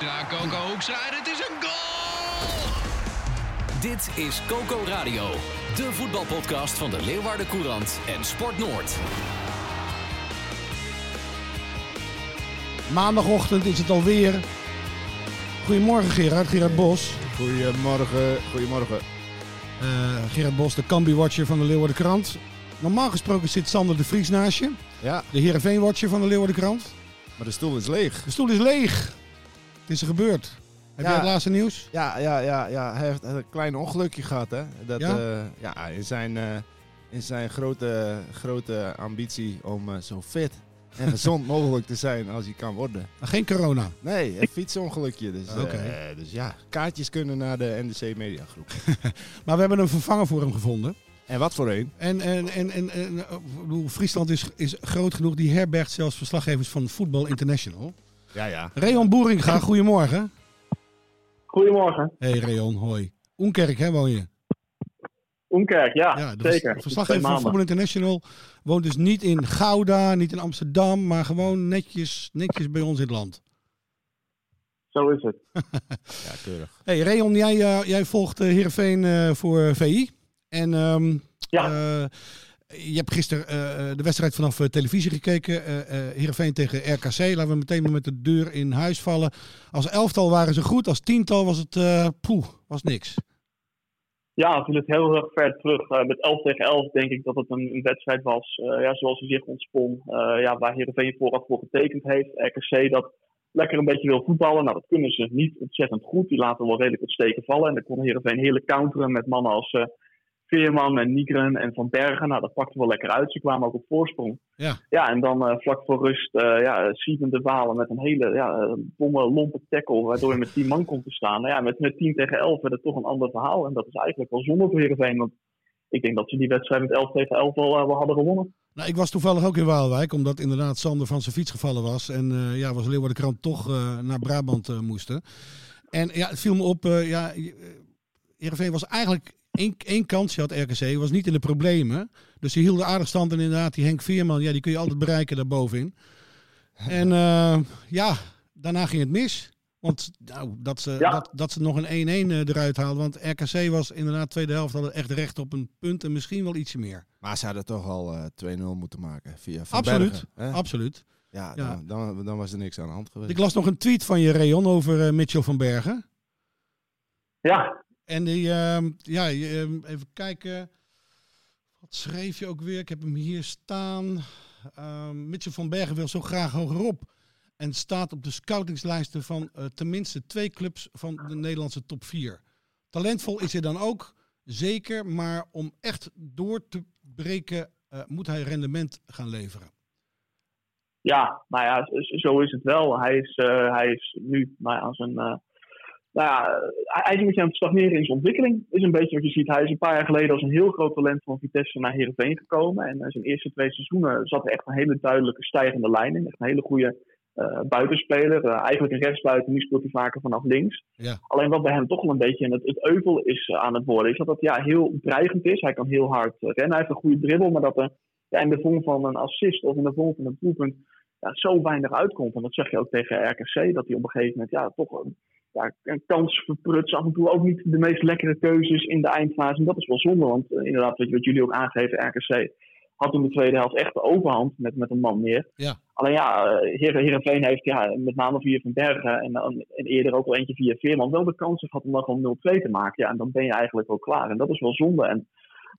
Hoekstra, Coco Hoekstra en het is een goal! Dit is Coco Radio, de voetbalpodcast van de Leeuwarden Courant en Sport Noord. Maandagochtend is het alweer. Goedemorgen Gerard, Gerard Bos. Goedemorgen, goedemorgen. Eh, Gerard Bos, de Cambi-watcher van de Leeuwarden Krant. Normaal gesproken zit Sander de Vries naast je. Ja, De Heerenveen-watcher van de Leeuwarden Krant. maar de stoel is leeg. De stoel is leeg. Het is er gebeurd. Heb Ja. jij het laatste nieuws? Ja, ja, ja, ja. hij heeft een klein ongelukje gehad, hè. Dat, Ja? ja? ja, in zijn, eh, in zijn grote, grote ambitie om eh, zo fit en gezond mogelijk te zijn als hij kan worden. Ah, Geen corona. Nee, een fietsongelukje. Dus, eh, Oké. dus ja, kaartjes kunnen naar de NDC Mediagroep. Maar we hebben een vervanger voor hem gevonden. En wat voor een? En, en, en, en, en, eh, ik bedoel, Friesland is, is groot genoeg. Die herbergt zelfs verslaggevers van Voetbal International. Ja, ja. Reon Boeringa, goedemorgen. Goedemorgen. Hey Reon, hoi. Oenkerk, hè, woon je? Oenkerk, ja, Ja, zeker. verslaggever van. Voetbal International woont dus niet in Gouda, niet in Amsterdam, maar gewoon netjes, netjes bij ons in het land. Zo is het. Ja, keurig. Hey Reon, jij, eh, jij volgt uh, Heerenveen eh, voor VI. En ehm, Ja. eh, je hebt gisteren eh, de wedstrijd vanaf eh, televisie gekeken. eh eh, Heerenveen tegen RKC. Laten we meteen met de deur in huis vallen. Als elftal waren ze goed, als tiental was het eh poeh, was niks. Ja, het het heel erg ver terug. Eh, met 11 tegen 11 denk ik dat het een, wedstrijd was eh, ja, zoals hij zich ontspon. Eh, ja, waar Heerenveen vooraf voor getekend heeft. RKC dat lekker een beetje wil voetballen. Nou, dat kunnen ze niet ontzettend goed. Die laten wel redelijk het steken vallen. En dan kon Heerenveen heerlijk counteren met mannen als eh, Veerman en Nigren en Van Bergen. Nou, dat pakte wel lekker uit. Ze kwamen ook op voorsprong. Ja. Ja, en dan eh, vlak voor rust, eh ja, Steven de Walen met een hele ja, eh, domme, lompe tackle, waardoor je met 10 man komt te staan. Nou ja, met, met 10 tegen 11 werd het toch een ander verhaal. En dat is eigenlijk wel zonde voor Heerenveen, want ik denk dat ze die wedstrijd met 11 tegen 11 wel, wel hadden gewonnen. Nou, ik was toevallig ook in Waalwijk, omdat inderdaad Sander van zijn fiets gevallen was. En ja, was Leeuwarden Krant toch naar Brabant moesten. En ja, het viel me op, ja, Heerenveen was eigenlijk één, één kansje had RKC, was niet in de problemen. Dus die hielden aardig stand en inderdaad die Henk Veerman, ja, die kun je altijd bereiken daarbovenin. En eh, ja, daarna ging het mis. Want nou, dat, ze, Ja. dat, dat ze nog een 1-1 eh, eruit haalden. Want RKC was inderdaad tweede helft hadden echt recht op een punt en misschien wel ietsje meer. Maar ze hadden toch al eh 2-0 moeten maken via Van Absoluut, Bergen, hè? absoluut. Ja, Ja. Dan, dan, dan was er niks aan de hand geweest. Ik las nog een tweet van je, Reon, over eh, Mitchell van Bergen. Ja, En die, ehm, ja, ehm, even kijken. Wat schreef je ook weer? Ik heb hem hier staan. Ehm Mitchell van Bergen wil zo graag hogerop. En staat op de scoutingslijsten van eh, tenminste twee clubs van de Nederlandse top 4. Talentvol is hij dan ook, zeker. Maar om echt door te breken, eh, moet hij rendement gaan leveren. Ja, nou ja, zo is het wel. Hij is, eh, hij is nu nou ja, zijn, nou ja, hij hij is een beetje aan het stagneren in zijn ontwikkeling. Is een beetje wat je ziet. Hij is een paar jaar geleden als een heel groot talent van Vitesse naar Heerenveen gekomen. En in zijn eerste twee seizoenen zat er echt een hele duidelijke stijgende lijn in. Echt een hele goede eh, buitenspeler. Eh, eigenlijk een rechtsbuiten, nu speelt hij vaker vanaf links. Ja. Alleen wat bij hem toch wel een beetje in het, het euvel is eh, aan het worden, is dat dat ja, heel dreigend is. Hij kan heel hard eh, rennen, hij heeft een goede dribbel, maar dat er ja, in de vorm van een assist of in de vorm van een doelpunt ja, zo weinig uitkomt. En dat zeg je ook tegen RKC, dat hij op een gegeven moment ja, toch een, ja, een kans verprutst. Af en toe ook niet de meest lekkere keuzes in de eindfase. En dat is wel zonde, want eh, inderdaad, wat, wat jullie ook aangeven, RKC had in de tweede helft echt de overhand met, met een man meer. Ja. Alleen ja, eh, Heer- Heerenveen heeft ja, met name via Van Bergen en, dan- en eerder ook wel eentje via Veerman wel de kans gehad om dan gewoon 0-2 te maken. Ja, en dan ben je eigenlijk wel klaar. En dat is wel zonde. En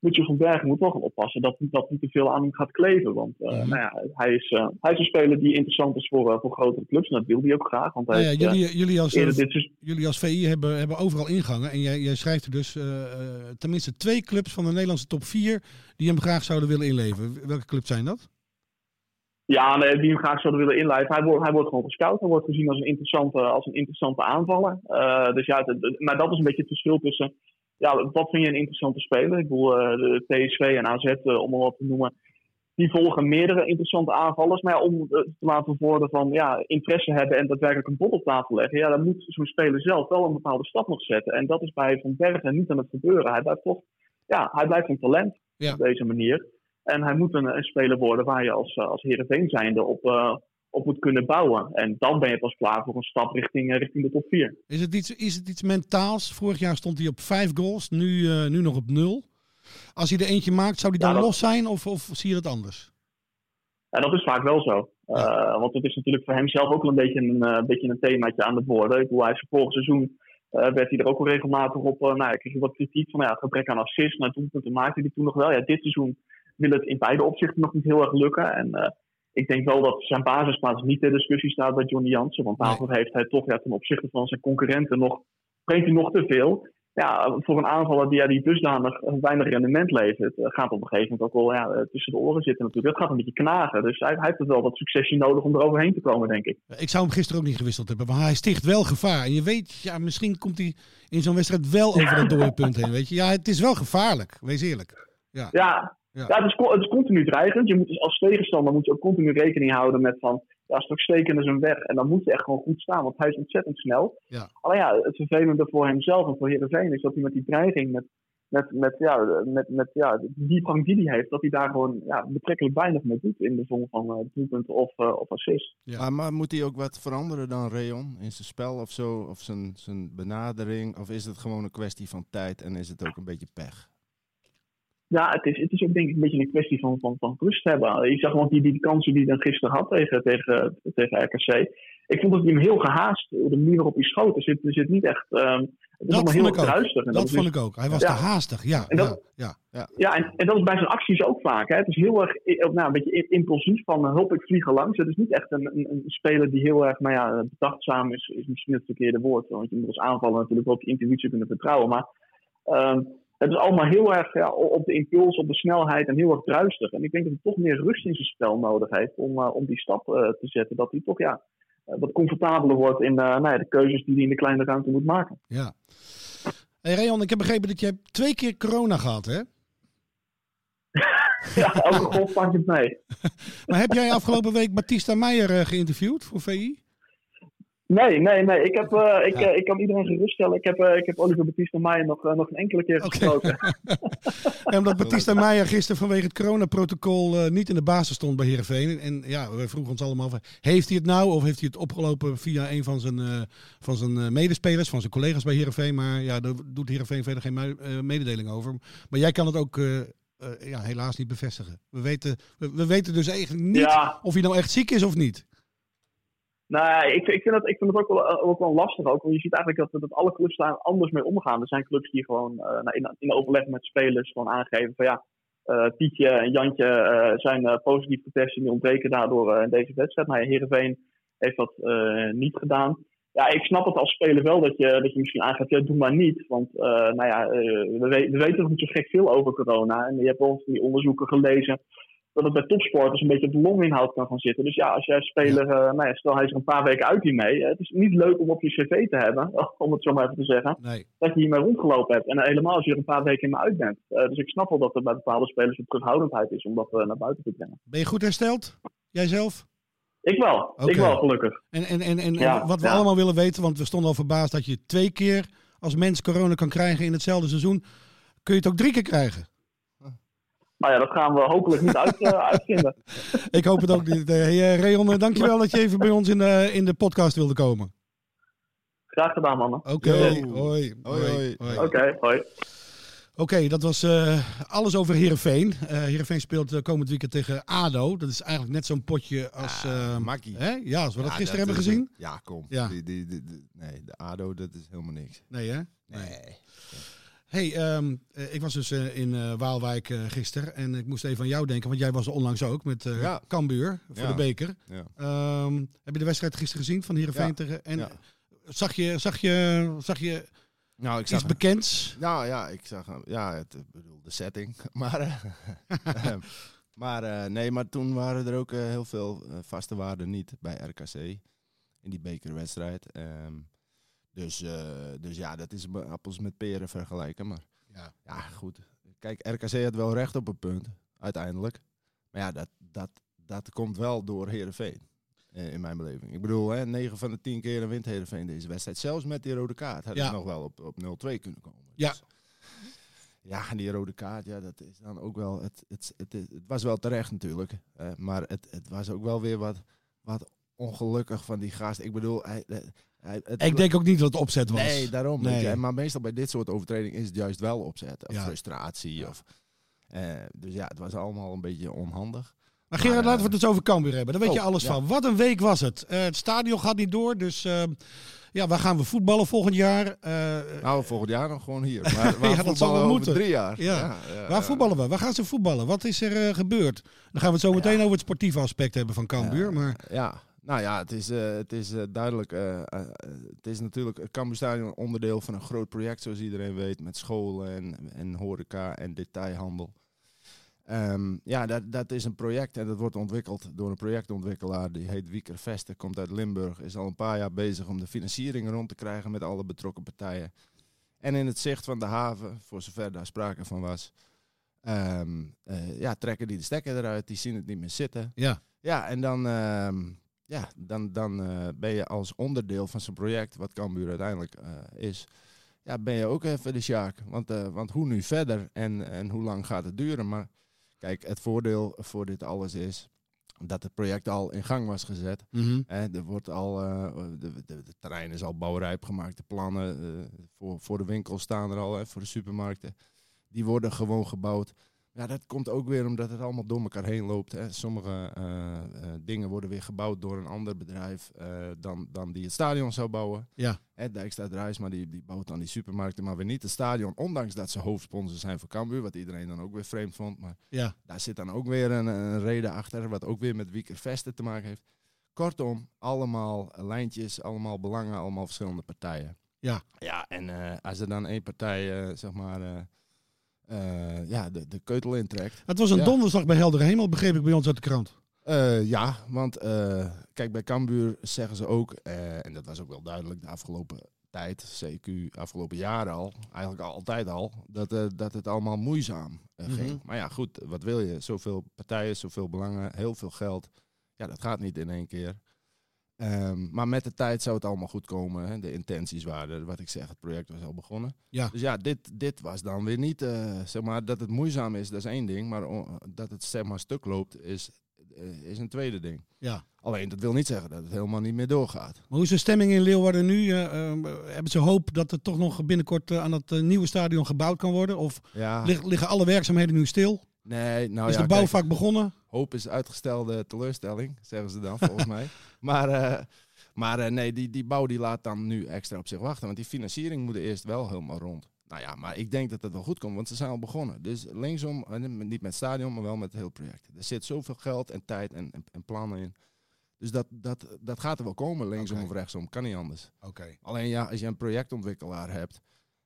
Mitchell van Bergen moet wel gaan oppassen dat dat niet te veel aan hem gaat kleven. Want eh, Mhm. nou ja, hij, is, eh, hij is een speler die interessant is voor, eh, voor grotere clubs. En dat wil hij ook graag. Want hij Nou ja, heeft, jullie, jullie, als, dit jullie als VI hebben, hebben overal ingangen. En jij, jij schrijft er dus tenminste twee clubs van de Nederlandse top 4 die hem graag zouden willen inleveren. Welke clubs zijn dat? Ja, nee, die hem graag zouden willen inleiden. Hij wordt, hij wordt gewoon gescout. Hij wordt gezien als een interessante, als een interessante aanvaller. Uh, dus ja, het, maar dat is een beetje het verschil tussen. Ja, wat vind je een interessante speler? Ik bedoel, uh, de PSV en AZ, uh, om maar wat te noemen. Die volgen meerdere interessante aanvallers. Maar ja, om te laten worden van ja, interesse hebben en daadwerkelijk een bod op tafel leggen. Ja, dan moet zo'n speler zelf wel een bepaalde stap nog zetten. En dat is bij Van Bergen niet aan het gebeuren. Hij blijft toch, ja, hij blijft een talent Ja. op deze manier. En hij moet een, een speler worden waar je als, als Heerenveen zijnde op, uh, op moet kunnen bouwen. En dan ben je pas klaar voor een stap richting, uh, richting de top 4. Is het, iets, is het iets mentaals? Vorig jaar stond hij op vijf goals, nu, uh, nu nog op nul. Als hij er eentje maakt, zou hij dan dat- los zijn of, of zie je dat anders? Ja, dat is vaak wel zo. Uh, want het is natuurlijk voor hem zelf ook wel een beetje een, uh, beetje een themaatje aan het worden. Ik bedoel, hij is vorig seizoen uh, werd hij er ook al regelmatig op. nou ja, kreeg wat kritiek van ja, gebrek aan assist. Nou, doelpunten maakte hij toen nog wel. Ja, dit seizoen wil het in beide opzichten nog niet heel erg lukken. En uh, ik denk wel dat zijn basisplaats niet ter discussie staat bij Johnny Jansen. Want daarvoor nee. heeft hij toch ja, ten opzichte van zijn concurrenten nog, brengt hij nog te veel. Ja, voor een aanvaller die, ja, die dusdanig weinig rendement levert, uh, gaat op een gegeven moment ook wel ja, tussen de oren zitten natuurlijk. Dat gaat een beetje knagen. Dus hij, hij heeft wel wat succesje nodig om er overheen te komen, denk ik. Ik zou hem gisteren ook niet gewisseld hebben, maar hij sticht wel gevaar. En je weet, ja, misschien komt hij in zo'n wedstrijd wel over dat dode punt heen. Weet je? Ja, het is wel gevaarlijk, wees eerlijk. Ja, ja, ja. ja het, is, het, is, continu dreigend. Je moet dus als tegenstander moet je ook continu rekening houden met van ja, straks steken ze hem weg. En dan moet je echt gewoon goed staan, want hij is ontzettend snel. Ja. Alleen ja, het vervelende voor hemzelf en voor Heerenveen is dat hij met die dreiging, met, met, met, ja, met, met ja, die gang die hij heeft, dat hij daar gewoon ja, betrekkelijk weinig mee doet in de vorm van uh, doelpunten of, uh, of assist. Ja. Maar, maar, moet hij ook wat veranderen dan, Reon, in zijn spel of zo? Of zijn, zijn benadering? Of is het gewoon een kwestie van tijd en is het ook een beetje pech? Ja, het is, het is ook denk ik een beetje een kwestie van, van, van rust hebben. Je zag gewoon die, die kansen die hij dan gisteren had tegen, tegen, tegen RKC. Ik vond dat hij hem heel gehaast, de manier waarop hij schoot. Er zit, er zit niet echt... Um, het is dat heel vond ik ook. ruistig. Dat, dat vond ik ook. Hij was ja. te haastig, ja. En dat, ja, ja, ja. en, en dat is bij zijn acties ook vaak. Hè. Het is heel erg nou, een beetje impulsief van uh, hulp, ik vlieg er langs. Het is niet echt een, een, een, speler die heel erg nou ja, bedachtzaam is, is misschien het verkeerde woord. Want je moet als aanvaller natuurlijk ook je intuïtie kunnen vertrouwen. Maar um, het is allemaal heel erg ja, op de impuls, op de snelheid en heel erg druistig. En ik denk dat hij toch meer rust in zijn spel nodig heeft om, uh, om die stap uh, te zetten. Dat hij toch ja, uh, wat comfortabeler wordt in nou ja, de keuzes die hij in de kleine ruimte moet maken. Ja. Hey Rayon, ik heb begrepen dat je twee keer corona gehad, hè? ja, elke golf pak je het mee. maar heb jij afgelopen week Batista Meijer geïnterviewd voor VI? Nee, nee, nee. Ik, heb, uh, ik, ja. uh, ik kan iedereen geruststellen. Ik heb, uh, ik heb Oliver Batista Meijer nog, nog een enkele keer gesproken. Okay. omdat Batista Meijer gisteren vanwege het coronaprotocol niet in de basis stond bij Heerenveen. En ja, we vroegen ons allemaal af, heeft hij het nou of heeft hij het opgelopen via een van zijn, van zijn medespelers, van zijn collega's bij Heerenveen. Maar ja, daar doet Heerenveen verder geen mededeling over. Maar jij kan het ook ja, helaas niet bevestigen. We weten, we, we weten dus eigenlijk niet ja. of hij nou echt ziek is of niet. Nee, ik, ik, vind het, ik vind het ook wel, ook wel lastig. Ook, want je ziet eigenlijk dat, dat alle clubs daar anders mee omgaan. Er zijn clubs die gewoon uh, in, in overleg met spelers gewoon aangeven van ja, Pietje en Jantje zijn positief getest en die ontbreken daardoor in deze wedstrijd. Maar Heerenveen heeft dat niet gedaan. Ja, ik snap het als speler wel dat je, dat je misschien aangeeft, ja, doe maar niet. Want nou ja, we, we, weten nog niet zo gek veel over corona. En je hebt wel die onderzoeken gelezen dat het bij topsporters een beetje op de longinhoud kan gaan zitten. Dus ja, als jij speler, uh, nou ja, stel hij is er een paar weken uit hiermee. Het is niet leuk om op je cv te hebben, om het zo maar even te zeggen, nee. dat je hiermee rondgelopen hebt. En uh, helemaal als je er een paar weken in uit bent. Uh, dus ik snap wel dat er bij bepaalde spelers een terughoudendheid is om dat naar buiten te brengen. Ben je goed hersteld? Jijzelf? Ik wel, okay. ik wel gelukkig. En, en, en, en ja, wat we allemaal willen weten, want we stonden al verbaasd dat je twee keer als mens corona kan krijgen in hetzelfde seizoen. Kun je het ook drie keer krijgen? Nou ja, dat gaan we hopelijk niet uit, uh, uitvinden. Ik hoop het ook niet. Hey, Reon, dankjewel dat je even bij ons in de, in de podcast wilde komen. Graag gedaan, mannen. Oké, okay. hoi. Hoi, hoi. Oké, okay, hoi. Oké, okay, dat was uh, alles over Heerenveen. Uh, Heerenveen speelt uh, komend weekend tegen ADO. Dat is eigenlijk net zo'n potje als... Ah, Makkie. Hè? Ja, als we ja, dat gisteren dat hebben gezien. ja, kom. Ja. Die, die, die, nee, de ADO, dat is helemaal niks. Nee, hè? Nee. nee. Hey, um, uh, ik was dus uh, in uh, Waalwijk gisteren en ik moest even aan jou denken, want jij was er onlangs ook met ja. Cambuur voor ja. de beker. Ja. Um, heb je de wedstrijd gisteren gezien van Heerenveen tegen... En zag je, zag je, zag je nou, ik iets zag bekends? Nou ja, ik zag ja, het, bedoel, de setting, maar Maar eh, nee, maar toen waren er ook eh, heel veel eh, vaste waarden niet bij RKC. In die bekerwedstrijd. Ehm, dus, eh, dus ja, dat is appels met peren vergelijken. Maar Ja. ja, goed. Kijk, RKC had wel recht op een punt, uiteindelijk. Maar ja, dat, dat, dat komt wel door Herenveen. In mijn beleving. Ik bedoel, hè, 9 van de 10 keer wint Herenveen deze wedstrijd. Zelfs met die rode kaart had Ja. het nog wel op, op 0-2 kunnen komen. Ja. Dus, ja, en die rode kaart, ja, dat is dan ook wel. Het, het, het, het, was wel terecht natuurlijk. eh, maar het, het was ook wel weer wat, wat ongelukkig van die gast. Ik bedoel, hij, hij, het, Ik denk ook niet dat het opzet was. Nee, daarom. Nee. je. Maar meestal bij dit soort overtredingen is het juist wel opzet. Of Ja. frustratie. Of, eh, dus ja, het was allemaal een beetje onhandig. Maar Gerard, Maar, laten we eh, het eens over Cambuur hebben. Daar weet je oh, alles ja. van. Wat een week was het. Eh, het stadion gaat niet door, dus eh, ja, waar gaan we voetballen volgend jaar? Eh, Nou, volgend jaar nog gewoon hier. Maar waar Ja, dat zal wel moeten. drie jaar. Ja. ja, waar voetballen we? Waar gaan ze voetballen? Wat is er eh, gebeurd? Dan gaan we het zo meteen over het sportieve aspect hebben van Cambuur. Maar Ja, nou ja, het is, eh, het is eh, duidelijk. eh, het is natuurlijk het Cambuur Stadion onderdeel van een groot project, zoals iedereen weet, met scholen en, en horeca en detailhandel. Ehm, ja, dat, dat is een project en dat wordt ontwikkeld door een projectontwikkelaar die heet Wieker Vester, komt uit Limburg, is al een paar jaar bezig om de financiering rond te krijgen met alle betrokken partijen. En in het zicht van de haven, voor zover daar sprake van was, ehm, eh, ja, trekken die de stekker eruit, die zien het niet meer zitten. ja, Ja, en dan, ehm, ja, dan, dan eh, ben je als onderdeel van zo'n project, wat Cambuur uiteindelijk eh, is, ja, ben je ook even de Sjaak. Want, eh, want hoe nu verder en, en hoe lang gaat het duren? Maar kijk, het voordeel voor dit alles is dat het project al in gang was gezet. Hè, er wordt al, de, de, de terrein is al bouwrijp gemaakt. De plannen voor, voor de winkels staan er al, hè, voor de supermarkten. Die worden gewoon gebouwd. Ja, dat komt ook weer omdat het allemaal door elkaar heen loopt. Hè. Sommige eh, eh, dingen worden weer gebouwd door een ander bedrijf eh, dan, dan die het stadion zou bouwen. Ja. Hè, Dijkstad Drijsma die, die bouwt dan die supermarkten, maar weer niet het stadion. Ondanks dat ze hoofdsponsor zijn voor Cambuur, wat iedereen dan ook weer vreemd vond. Maar ja. daar zit dan ook weer een, een reden achter, wat ook weer met Wieker Vesten te maken heeft. Kortom, allemaal lijntjes, allemaal belangen, allemaal verschillende partijen. Ja. Ja, en als er dan één partij, zeg maar, eh, ja, de, de keutel intrekt. Het was een Ja. donderdag bij Helder Hemel, begreep ik bij ons uit de krant. Eh, ja, want eh, kijk, bij Cambuur zeggen ze ook, en dat was ook wel duidelijk de afgelopen tijd, CQ, afgelopen jaren al, eigenlijk al- altijd al, dat, dat het allemaal moeizaam eh, Mhm. ging. Maar ja, goed, wat wil je? Zoveel partijen, zoveel belangen, heel veel geld. Ja, dat gaat niet in één keer. Ehm, maar met de tijd zou het allemaal goed komen. Hè. De intenties waren, wat ik zeg, het project was al begonnen. Ja. Dus ja, dit, dit was dan weer niet, eh, zeg maar, dat het moeizaam is, dat is één ding. Maar dat het zeg maar stuk loopt, is, eh, is een tweede ding. Ja. Alleen, dat wil niet zeggen dat het helemaal niet meer doorgaat. Maar hoe is de stemming in Leeuwarden nu? Eh, hebben ze hoop dat er toch nog binnenkort aan het nieuwe stadion gebouwd kan worden? Of Ja, liggen alle werkzaamheden nu stil? nee, nou is ja, de kijk, bouwvak begonnen? Hoop is uitgestelde teleurstelling, zeggen ze dan volgens mij. Maar, eh, maar eh, nee, die, die bouw die laat dan nu extra op zich wachten. Want die financiering moet eerst wel helemaal rond. Nou ja, maar ik denk dat het wel goed komt, want ze zijn al begonnen. Dus linksom, eh, niet met het stadion, maar wel met het hele project. Er zit zoveel geld en tijd en, en, en plannen in. Dus dat, dat, dat gaat er wel komen, linksom of rechtsom. Kan niet anders. Oké. Alleen ja, als je een projectontwikkelaar hebt,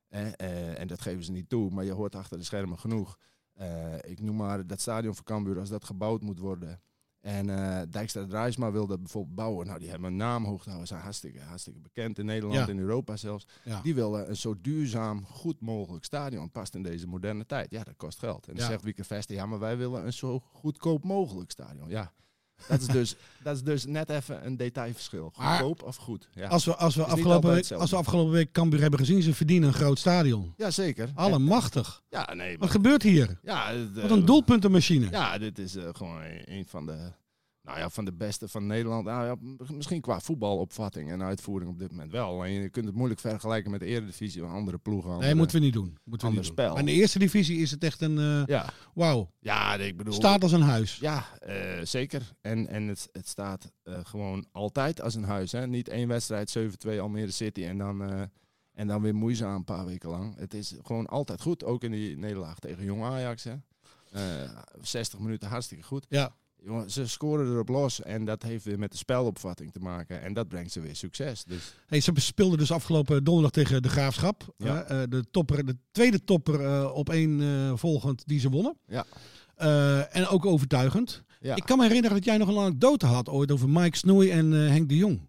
eh, eh, en dat geven ze niet toe, maar je hoort achter de schermen genoeg. Eh, ik noem maar dat stadion van Cambuur, als dat gebouwd moet worden. En eh Dijkstra Drijsma wil dat bijvoorbeeld bouwen. Nou, die hebben een naam hoog te houden. zijn hartstikke, hartstikke bekend in Nederland, Ja. in Europa zelfs. Ja. Die willen een zo duurzaam, goed mogelijk stadion. Past in deze moderne tijd. Ja, dat kost geld. En dan Ja. zegt Wieke Vester, ja, maar wij willen een zo goedkoop mogelijk stadion. Ja, dat is dus, dat is dus net even een detailverschil. Goedkoop of goed? Ja. Als we, als, we afgelopen week, als we afgelopen week Cambuur hebben gezien, ze verdienen een groot stadion. Ja, zeker. Allemachtig. Ja, nee. Wat gebeurt hier? ja, Wat eh, een doelpuntenmachine. Ja, dit is eh, gewoon een van de, nou ja, van de beste van Nederland. Nou ja, misschien qua voetbalopvatting en uitvoering op dit moment wel. Alleen je kunt het moeilijk vergelijken met de eredivisie of andere ploegen. Nee, moeten we niet doen. Moeten we niet doen. spel. Maar in de eerste divisie is het echt een, eh Ja, wauw, ja ik bedoel... staat als een huis. Ja, eh, zeker. En, en het, het staat eh, gewoon altijd als een huis. Hè? Niet één wedstrijd, 7-2 Almere City en dan, en dan weer moeizaam een paar weken lang. Het is gewoon altijd goed. Ook in die nederlaag tegen Jong Ajax. Hè? Eh, 60 minuten hartstikke goed. Ja. Jongen, ze scoren erop los en dat heeft weer met de spelopvatting te maken. En dat brengt ze weer succes. Dus Hey, ze speelden dus afgelopen donderdag tegen de Graafschap. Ja. Eh, de, topper, de tweede topper eh, op één eh, volgend die ze wonnen. Ja. En ook overtuigend. Ja. Ik kan me herinneren dat jij nog een anekdote had ooit over Mike Snoei en Henk de Jong.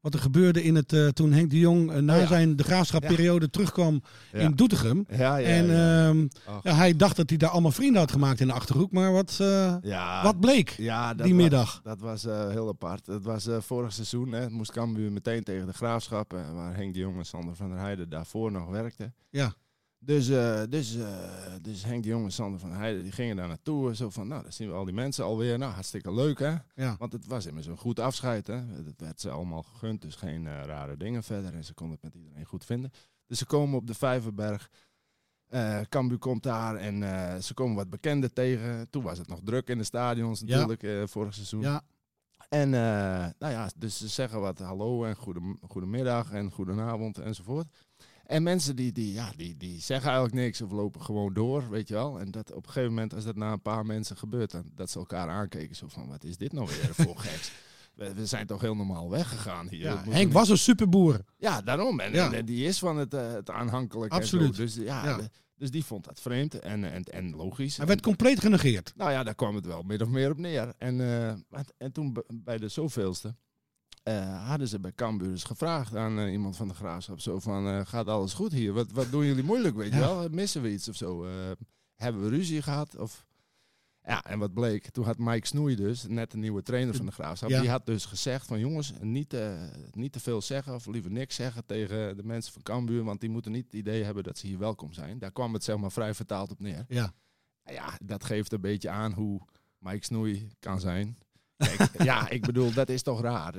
Wat er gebeurde in het, eh, toen Henk de Jong eh, na Oh ja. zijn de graafschapperiode terugkwam Ja. in Doetinchem. En ehm, hij dacht dat hij daar allemaal vrienden had gemaakt in de Achterhoek. Maar wat, eh, wat bleek dat die middag? Dat was heel apart. Het was vorig seizoen. Hè, moest Cambuur meteen tegen de Graafschap. waar Henk de Jong en Sander van der Heijden daarvoor nog werkten. Ja. Dus, eh, dus, eh, dus Henk de Jong en Sander van Heijden die gingen daar naartoe. Zo van, nou, dan zien we al die mensen alweer. Nou, hartstikke leuk, hè? Ja. Want het was immers een goed afscheid, hè? Het werd ze allemaal gegund, dus geen eh, rare dingen verder. En ze konden het met iedereen goed vinden. Dus ze komen op de Vijverberg. Cambuur komt daar en ze komen wat bekenden tegen. Toen was het nog druk in de stadions natuurlijk, vorig seizoen. Ja, En nou ja, dus ze zeggen wat hallo en goede, goedemiddag en goedenavond enzovoort. En mensen die, die, ja, die, die zeggen eigenlijk niks of lopen gewoon door, weet je wel. En dat op een gegeven moment, als dat na een paar mensen gebeurt, dan, dat ze elkaar aankeken zo van, wat is dit nou weer voor geks? We, we zijn toch heel normaal weggegaan hier. ja. Henk was een superboer. ja, daarom. En, Ja. en die is van het, eh, het aanhankelijk. Absoluut. Dus, ja, Ja. de- dus die vond dat vreemd en, en, en logisch. Hij werd compleet genegeerd. Nou ja, daar kwam het wel min of meer op neer. En, eh, en toen bij de zoveelste eh, hadden ze bij Cambuur eens gevraagd aan eh, iemand van de graafschap. Zo van, eh, gaat alles goed hier? Wat, wat doen jullie moeilijk, weet je wel? Missen we iets of zo? Hebben we ruzie gehad? Of... Ja, en wat bleek? Toen had Mike Snoei dus, net een nieuwe trainer van de graafschap. Ja. Die had dus gezegd van jongens, niet, niet te veel zeggen of liever niks zeggen tegen de mensen van Cambuur. Want die moeten niet het idee hebben dat ze hier welkom zijn. Daar kwam het zeg maar vrij vertaald op neer. Ja. Ja, dat geeft een beetje aan hoe Mike Snoei kan zijn. Kijk, ja, ik bedoel, dat is toch raar.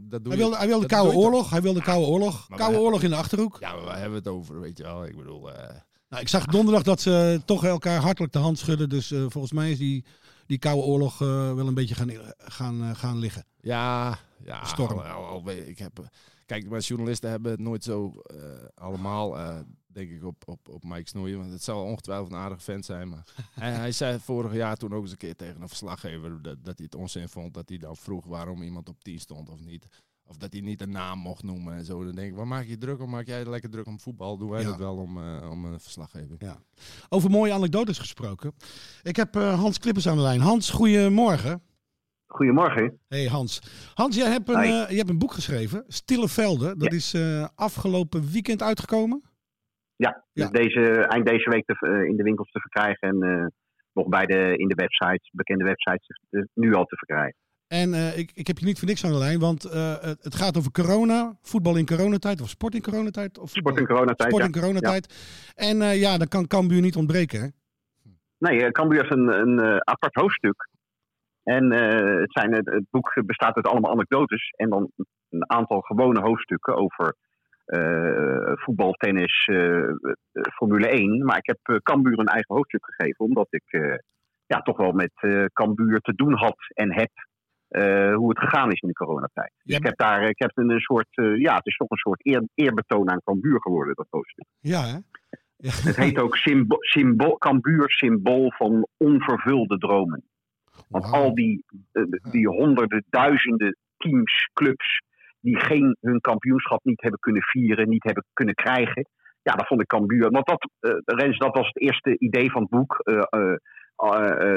Dat doe Hij wilde, hij wilde dat Koude toch- Oorlog. Hij wilde Koude Oorlog. Koude Oorlog in de Achterhoek. Ja, maar waar hebben we het over, weet je wel? Ik bedoel, eh, Nou, ik zag donderdag dat ze toch elkaar hartelijk de hand schudden. Dus eh, volgens mij is die, die Koude Oorlog eh, wel een beetje gaan, gaan, gaan liggen. ja, ja Storm. Al, al, al ik heb, kijk, maar journalisten hebben het nooit zo allemaal, denk ik, op, op, op Mike Snoei. Want het zal ongetwijfeld een aardige vent zijn. Maar hij, hij zei vorig jaar toen ook eens een keer tegen een verslaggever dat, dat hij het onzin vond. Dat hij dan vroeg waarom iemand op 10 stond of niet. Of dat hij niet een naam mocht noemen en zo. Dan denk ik, waar maak je druk om? Maak jij lekker druk om voetbal? Doen wij Ja. dat wel om, eh, om een verslaggeving? Ja. Over mooie anekdotes gesproken. Ik heb eh, Hans Klippers aan de lijn. Hans, goedemorgen. Goedemorgen. Hey Hans. Hans, jij hebt een, eh, je hebt een boek geschreven. Stille Velden. Dat Ja. is eh, afgelopen weekend uitgekomen. Ja, Ja. Dus deze, eind deze week te, eh, in de winkels te verkrijgen en eh, nog bij de, in de websites, bekende websites, nu al te verkrijgen. En eh, ik, ik heb je niet voor niks aan de lijn, want het, gaat over corona, voetbal in coronatijd of sport in coronatijd. Of voetbal- Sport in coronatijd, Sport ja. in coronatijd. En ja, dan kan Cambuur niet ontbreken. Hè? Nee, Cambuur heeft een, een apart hoofdstuk. En het, zijn, het, het boek bestaat uit allemaal anekdotes en dan een aantal gewone hoofdstukken over eh, voetbal, tennis, eh, eh, Formule 1. Maar ik heb Cambuur een eigen hoofdstuk gegeven, omdat ik ja, toch wel met Cambuur te doen had en heb hoe het gegaan is in de coronatijd. Dus Ja, ik heb daar ik heb een soort, ja, het is toch een soort eer, eerbetoon aan Cambuur geworden, dat hoofdstuk. Ja, hè? Ja. Het heet ook symbo symbool, Cambuur, symbool van onvervulde dromen. Want al die, die honderden, duizenden teams, clubs, die geen, hun kampioenschap niet hebben kunnen vieren, niet hebben kunnen krijgen. Ja, dat vond ik Cambuur. Want dat, eh, Rens, dat was het eerste idee van het boek. eh,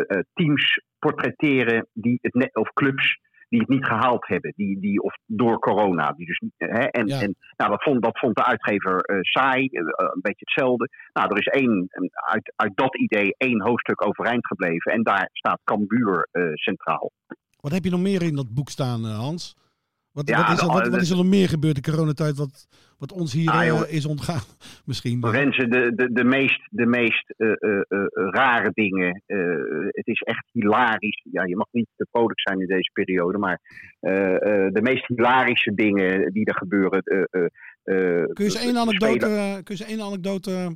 eh, teams portretteren die het net, of clubs die het niet gehaald hebben. Die, die, of door corona. Die dus, niet- hè, en Ja. en nou, dat, vond, dat vond de uitgever saai. een beetje hetzelfde. Nou, er is één, uit, uit dat idee één hoofdstuk overeind gebleven. En daar staat Cambuur eh, centraal. Wat heb je nog meer in dat boek staan, Hans? Wat, Ja, wat, is er, de- wat, wat is er nog meer gebeurd in coronatijd wat, wat ons hier Ah, eh, is ontgaan? Misschien. De, de, de meest, de meest eh, eh, rare dingen. het is echt hilarisch. Ja, je mag niet te vrolijk zijn in deze periode, maar de meest hilarische dingen die er gebeuren. Kun je eens één anekdote, kun je één anekdote,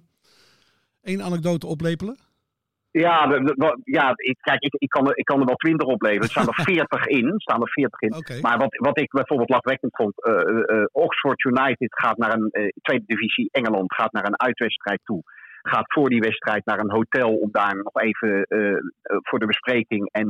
één anekdote oplepelen? Ja, de- de- wat- ja ik, kijk, ik, ik, kan er, ik kan er wel twintig opleveren. Er staan er veertig in. Staan er 40 in. Maar wat, wat ik bijvoorbeeld lachwekkend vond, eh, eh, eh, Oxford United gaat naar een tweede divisie Engeland, gaat naar een uitwedstrijd toe. Gaat voor die wedstrijd naar een hotel om daar nog even voor de bespreking en,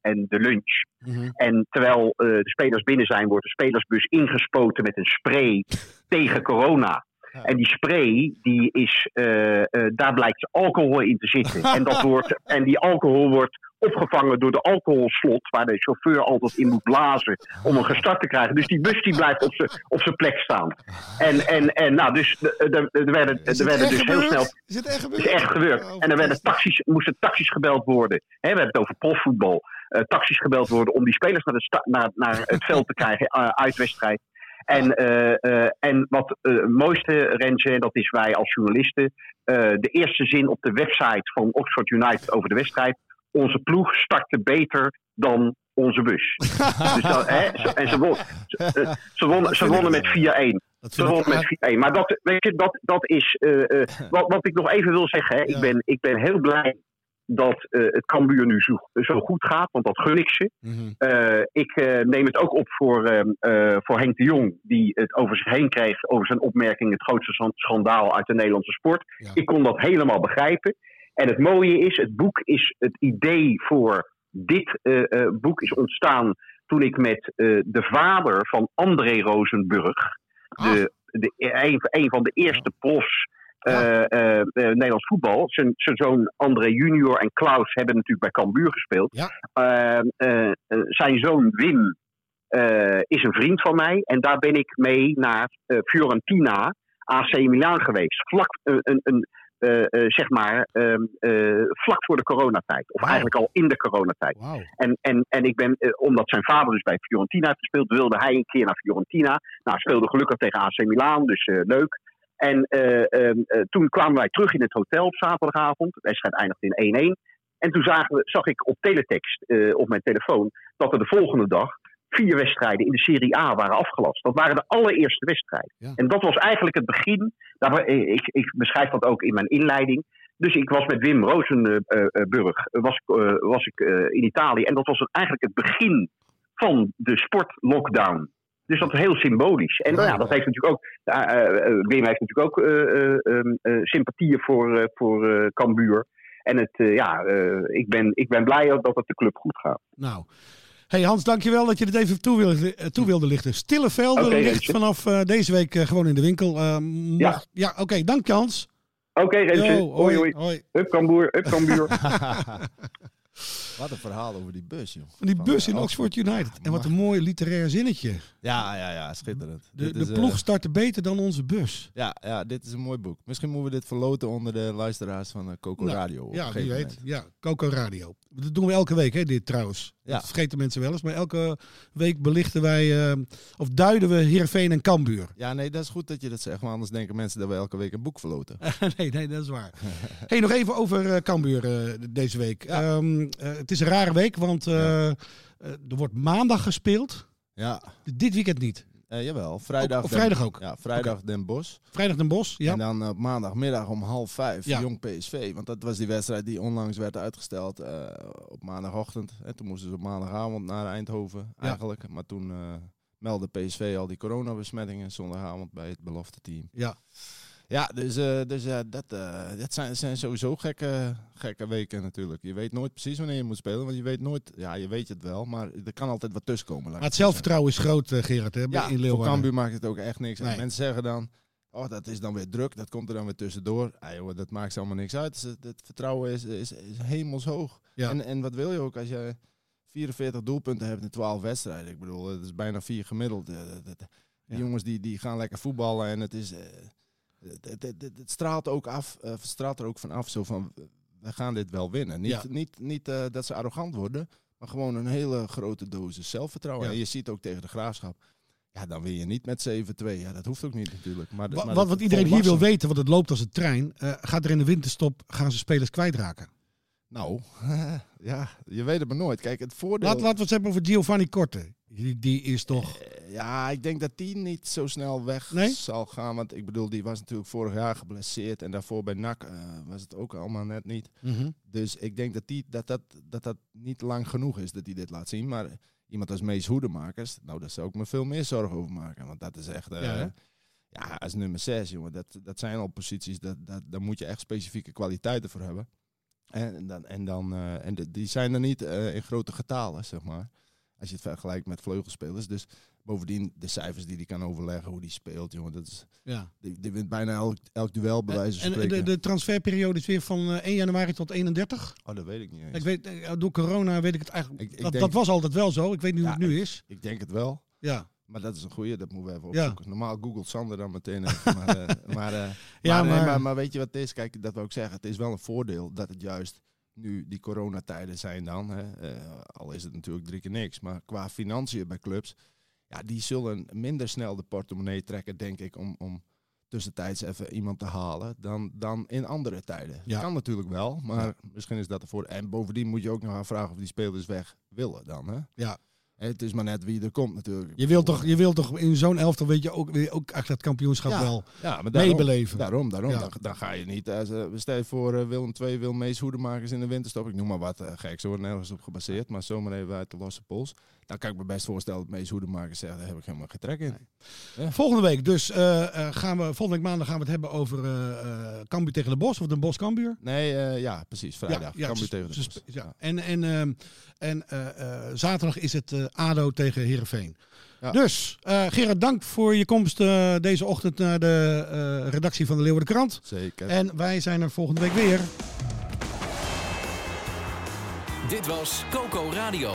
en de lunch. Mhm. En terwijl de spelers binnen zijn, wordt de spelersbus ingespoten met een spray tegen corona. En die spray, die is, eh, eh, daar blijkt alcohol in te zitten. En, dat wordt, en die alcohol wordt opgevangen door de alcoholslot, waar de chauffeur altijd in moet blazen om hem gestart te krijgen. Dus die bus die blijft op zijn op zijn plek staan. En, en, en nou, dus er werden, er werden dus heel snel Is het echt gebeurd? is echt gebeurd. Oh, en er werden taxis, moesten taxis gebeld worden. We hebben het over profvoetbal. Eh taxis gebeld worden om die spelers naar, de sta- naar, naar het veld te krijgen eh, uit wedstrijd. En, eh, eh, en wat eh, het mooiste, Rentje, en dat is wij als journalisten. de eerste zin op de website van Oxford United over de wedstrijd. Onze ploeg startte beter dan onze bus. dus dat, hè, en ze, won, ze, ze, wonnen, ze wonnen met 4-1. Dat Ze wonnen met 4-1. Maar dat, weet je, dat, dat is. wat, wat ik nog even wil zeggen. Hè, Ja. ik, ben, ik ben heel blij dat eh, het Cambuur nu zo, zo goed gaat. Want dat gun ik ze. Mhm. Eh, ik eh, neem het ook op voor, ehm, eh, voor Henk de Jong. Die het over zich heen kreeg. Over zijn opmerking. Het grootste schandaal uit de Nederlandse sport. Ja. Ik kon dat helemaal begrijpen. En het mooie is. Het boek is. Het idee voor dit boek is ontstaan. Toen ik met de vader van André Rosenburg. De, de, een, een van de eerste profs eh, eh, eh, Nederlands voetbal. Zijn, zoon André junior en Klaus hebben natuurlijk bij Cambuur gespeeld. Ja. Eh, eh, eh, zijn zoon Wim is een vriend van mij. En daar ben ik mee naar Fiorentina, AC Milan geweest. Vlak, een, een, zeg maar, ehm, eh, vlak voor de coronatijd. Of eigenlijk al in de coronatijd. En, en, en ik ben, omdat zijn vader dus bij Fiorentina heeft gespeeld, wilde hij een keer naar Fiorentina. Nou, speelde gelukkig tegen AC Milan, dus leuk. En eh, ehm, eh, toen kwamen wij terug in het hotel op zaterdagavond. De wedstrijd eindigde in 1-1. En toen zagen we, zag ik op teletext eh, op mijn telefoon dat er de volgende dag vier wedstrijden in de Serie A waren afgelast. Dat waren de allereerste wedstrijden. Ja. En dat was eigenlijk het begin. Daar, eh, ik, ik beschrijf dat ook in mijn inleiding. Dus ik was met Wim Rosenburg was, ik, was ik in Italië. En dat was eigenlijk het begin van de sportlockdown. Dus dat is heel symbolisch. En nou ja, dat heeft natuurlijk ook. eh, eh, Wim heeft natuurlijk ook eh, eh, ehm, eh, sympathieën voor, eh voor eh, Cambuur. En het, eh, ja, eh, ik, ben, ik ben blij dat het de club goed gaat. Nou. Hey Hans, dankjewel dat je dit even toe wilde, eh, toe wilde lichten. Stille velden Oké, ligt Rentje. vanaf eh, deze week eh, gewoon in de winkel. Eh, mocht- ja, oké, dank je Hans. Oké, Rentje. Yo, hoi, hoi. hoi. Up Cambuur, up Cambuur. Wat een verhaal over die bus, joh. Van die Van, bus in Oxford United. En wat een mooi literair zinnetje. Ja, ja, ja, schitterend. De, eh, ploeg startte beter dan onze bus. ja, ja, dit is een mooi boek. Misschien moeten we dit verloten onder de luisteraars van eh, Coco Nou, Radio. op Ja, wie weet. moment. Ja, Coco Radio. Dat doen we elke week, hè, dit trouwens. Ja. Dat vergeten mensen wel eens. Maar elke week belichten wij, eh, of duiden we Heerenveen en Kambuur. Ja, nee, dat is goed dat je dat zegt. Maar anders denken mensen dat we elke week een boek verloten. nee, nee, dat is waar. hey, nog even over Cambuur eh, deze week. Ja. Ehm, eh, het is een rare week, want eh, eh, er wordt maandag gespeeld. Ja, Dit weekend niet. eh, jawel. Vrijdag, Ook- op Den- vrijdag ook? Ja, vrijdag Den Bosch. Vrijdag Den Bosch, ja. En dan op maandagmiddag om half vijf Ja. Jong PSV. Want dat was die wedstrijd die onlangs werd uitgesteld eh, op maandagochtend. En toen moesten ze op maandagavond naar Eindhoven eigenlijk. Maar toen eh, meldde PSV al die coronabesmettingen zondagavond bij het belofte team. ja. Ja, dus, eh, dus ja, dat, eh, dat zijn, zijn sowieso gekke, gekke weken natuurlijk. Je weet nooit precies wanneer je moet spelen. Want je weet nooit, ja je weet het wel, maar er kan altijd wat tussenkomen. Maar het zeggen. zelfvertrouwen is groot, Gerard, hè, Ja, in voor Leeuwarden. Cambuur maakt het ook echt niks. Nee. Mensen zeggen dan, oh dat is dan weer druk, dat komt er dan weer tussendoor. Ah, joh, dat maakt allemaal niks uit. Dus Het, het vertrouwen is, is, is hemelshoog. Ja. En, en wat wil je ook als je 44 doelpunten hebt in 12 wedstrijden? Ik bedoel, het is bijna vier gemiddeld. Dat- dat- Die Ja. jongens die, die gaan lekker voetballen en het is... het, het, straalt ook af, eh, straalt er ook van af, zo van, we gaan dit wel winnen. Niet, Ja. niet, niet eh, dat ze arrogant worden, maar gewoon een hele grote dosis zelfvertrouwen. Ja. En je ziet ook tegen de Graafschap, ja, dan win je niet met 7-2. Ja, dat hoeft ook niet natuurlijk. Maar, de- Wa- maar wat, wat iedereen hier wil weten, want het loopt als een trein. eh, gaat er in de winterstop, gaan ze spelers kwijtraken? Nou, ja, je weet het maar nooit. Kijk, het voordeel... Laat, laten we het hebben over Giovanni Korte. Die, die is toch... Eh, Ja, ik denk dat die niet zo snel weg Nee? zal gaan. Want ik bedoel, die was natuurlijk vorig jaar geblesseerd. En daarvoor bij NAC eh, was het ook allemaal net niet. Mhm. Dus ik denk dat, die, dat, dat, dat dat niet lang genoeg is dat hij dit laat zien. Maar iemand als Mees Hoedemakers, nou daar zou ik me veel meer zorgen over maken. Want dat is echt... eh, ja, als nummer 6, jongen, dat, dat zijn al posities, dat, dat, daar moet je echt specifieke kwaliteiten voor hebben. En, dan, en, dan, eh, en de- die zijn er niet eh, in grote getalen, zeg maar. Als je het vergelijkt met vleugelspelers. Dus Bovendien, de cijfers die hij kan overleggen, hoe die speelt, jongen. Dat is, Ja. die, die wint bijna elk, elk duel, bij wijze van En spreken. de, de transferperiode is weer van eh, 1 januari tot 31. Oh, dat weet ik niet eens. Ik weet, eh, door corona weet ik het eigenlijk. Ik- ik dat, denk- dat was altijd wel zo. Ik weet niet hoe Ja, het nu is. Ik denk het wel. Ja. Maar dat is een goeie, dat moeten we even Ja. opzoeken. Normaal googelt Sander dan meteen even. maar, maar, Ja, maar, nee, maar- maar, maar weet je wat het is? Kijk, dat wil ik zeggen. Het is wel een voordeel dat het juist nu die coronatijden zijn dan. Hè. Eh, al is het natuurlijk drie keer niks. Maar qua financiën bij clubs, ja, die zullen minder snel de portemonnee trekken, denk ik, om, om tussentijds even iemand te halen dan, dan in andere tijden. Ja. Kan natuurlijk wel, maar misschien is dat ervoor. En bovendien moet je ook nog afvragen of die spelers weg willen dan. Hè. Ja. Het is maar net wie er komt natuurlijk. Je wilt toch, je wilt toch in zo'n elftal, weet je, ook, weer ook echt dat kampioenschap Ja. wel Ja, maar daarom, meebeleven. Daarom, daarom. Ja. Dan, dan ga je niet. Als, eh, stel je voor eh, Willem II wil Mees Hoedemakers in de winterstop. Ik noem maar wat uh, geks hoor, nergens op gebaseerd. Maar zomaar even uit de losse pols. Dan kan ik me best voorstellen dat Mees Hoedemakers zegt, daar heb ik helemaal geen trek in. Volgende week dus eh, eh, gaan we, volgende week maandag gaan we het hebben over eh eh Cambuur tegen de Bos of de Bos Cambuur. Nee, eh, ja, precies. Vrijdag. Ja, Cambuur tegen de Bos. ja. En, en, ehm, en eh, eh, zaterdag is het eh, ADO tegen Heerenveen. Ja. Dus, eh Gerard, dank voor je komst eh, deze ochtend naar de eh, redactie van de Leeuwarden Krant. Zeker. En wij zijn er volgende week weer. Dit was Coco Radio.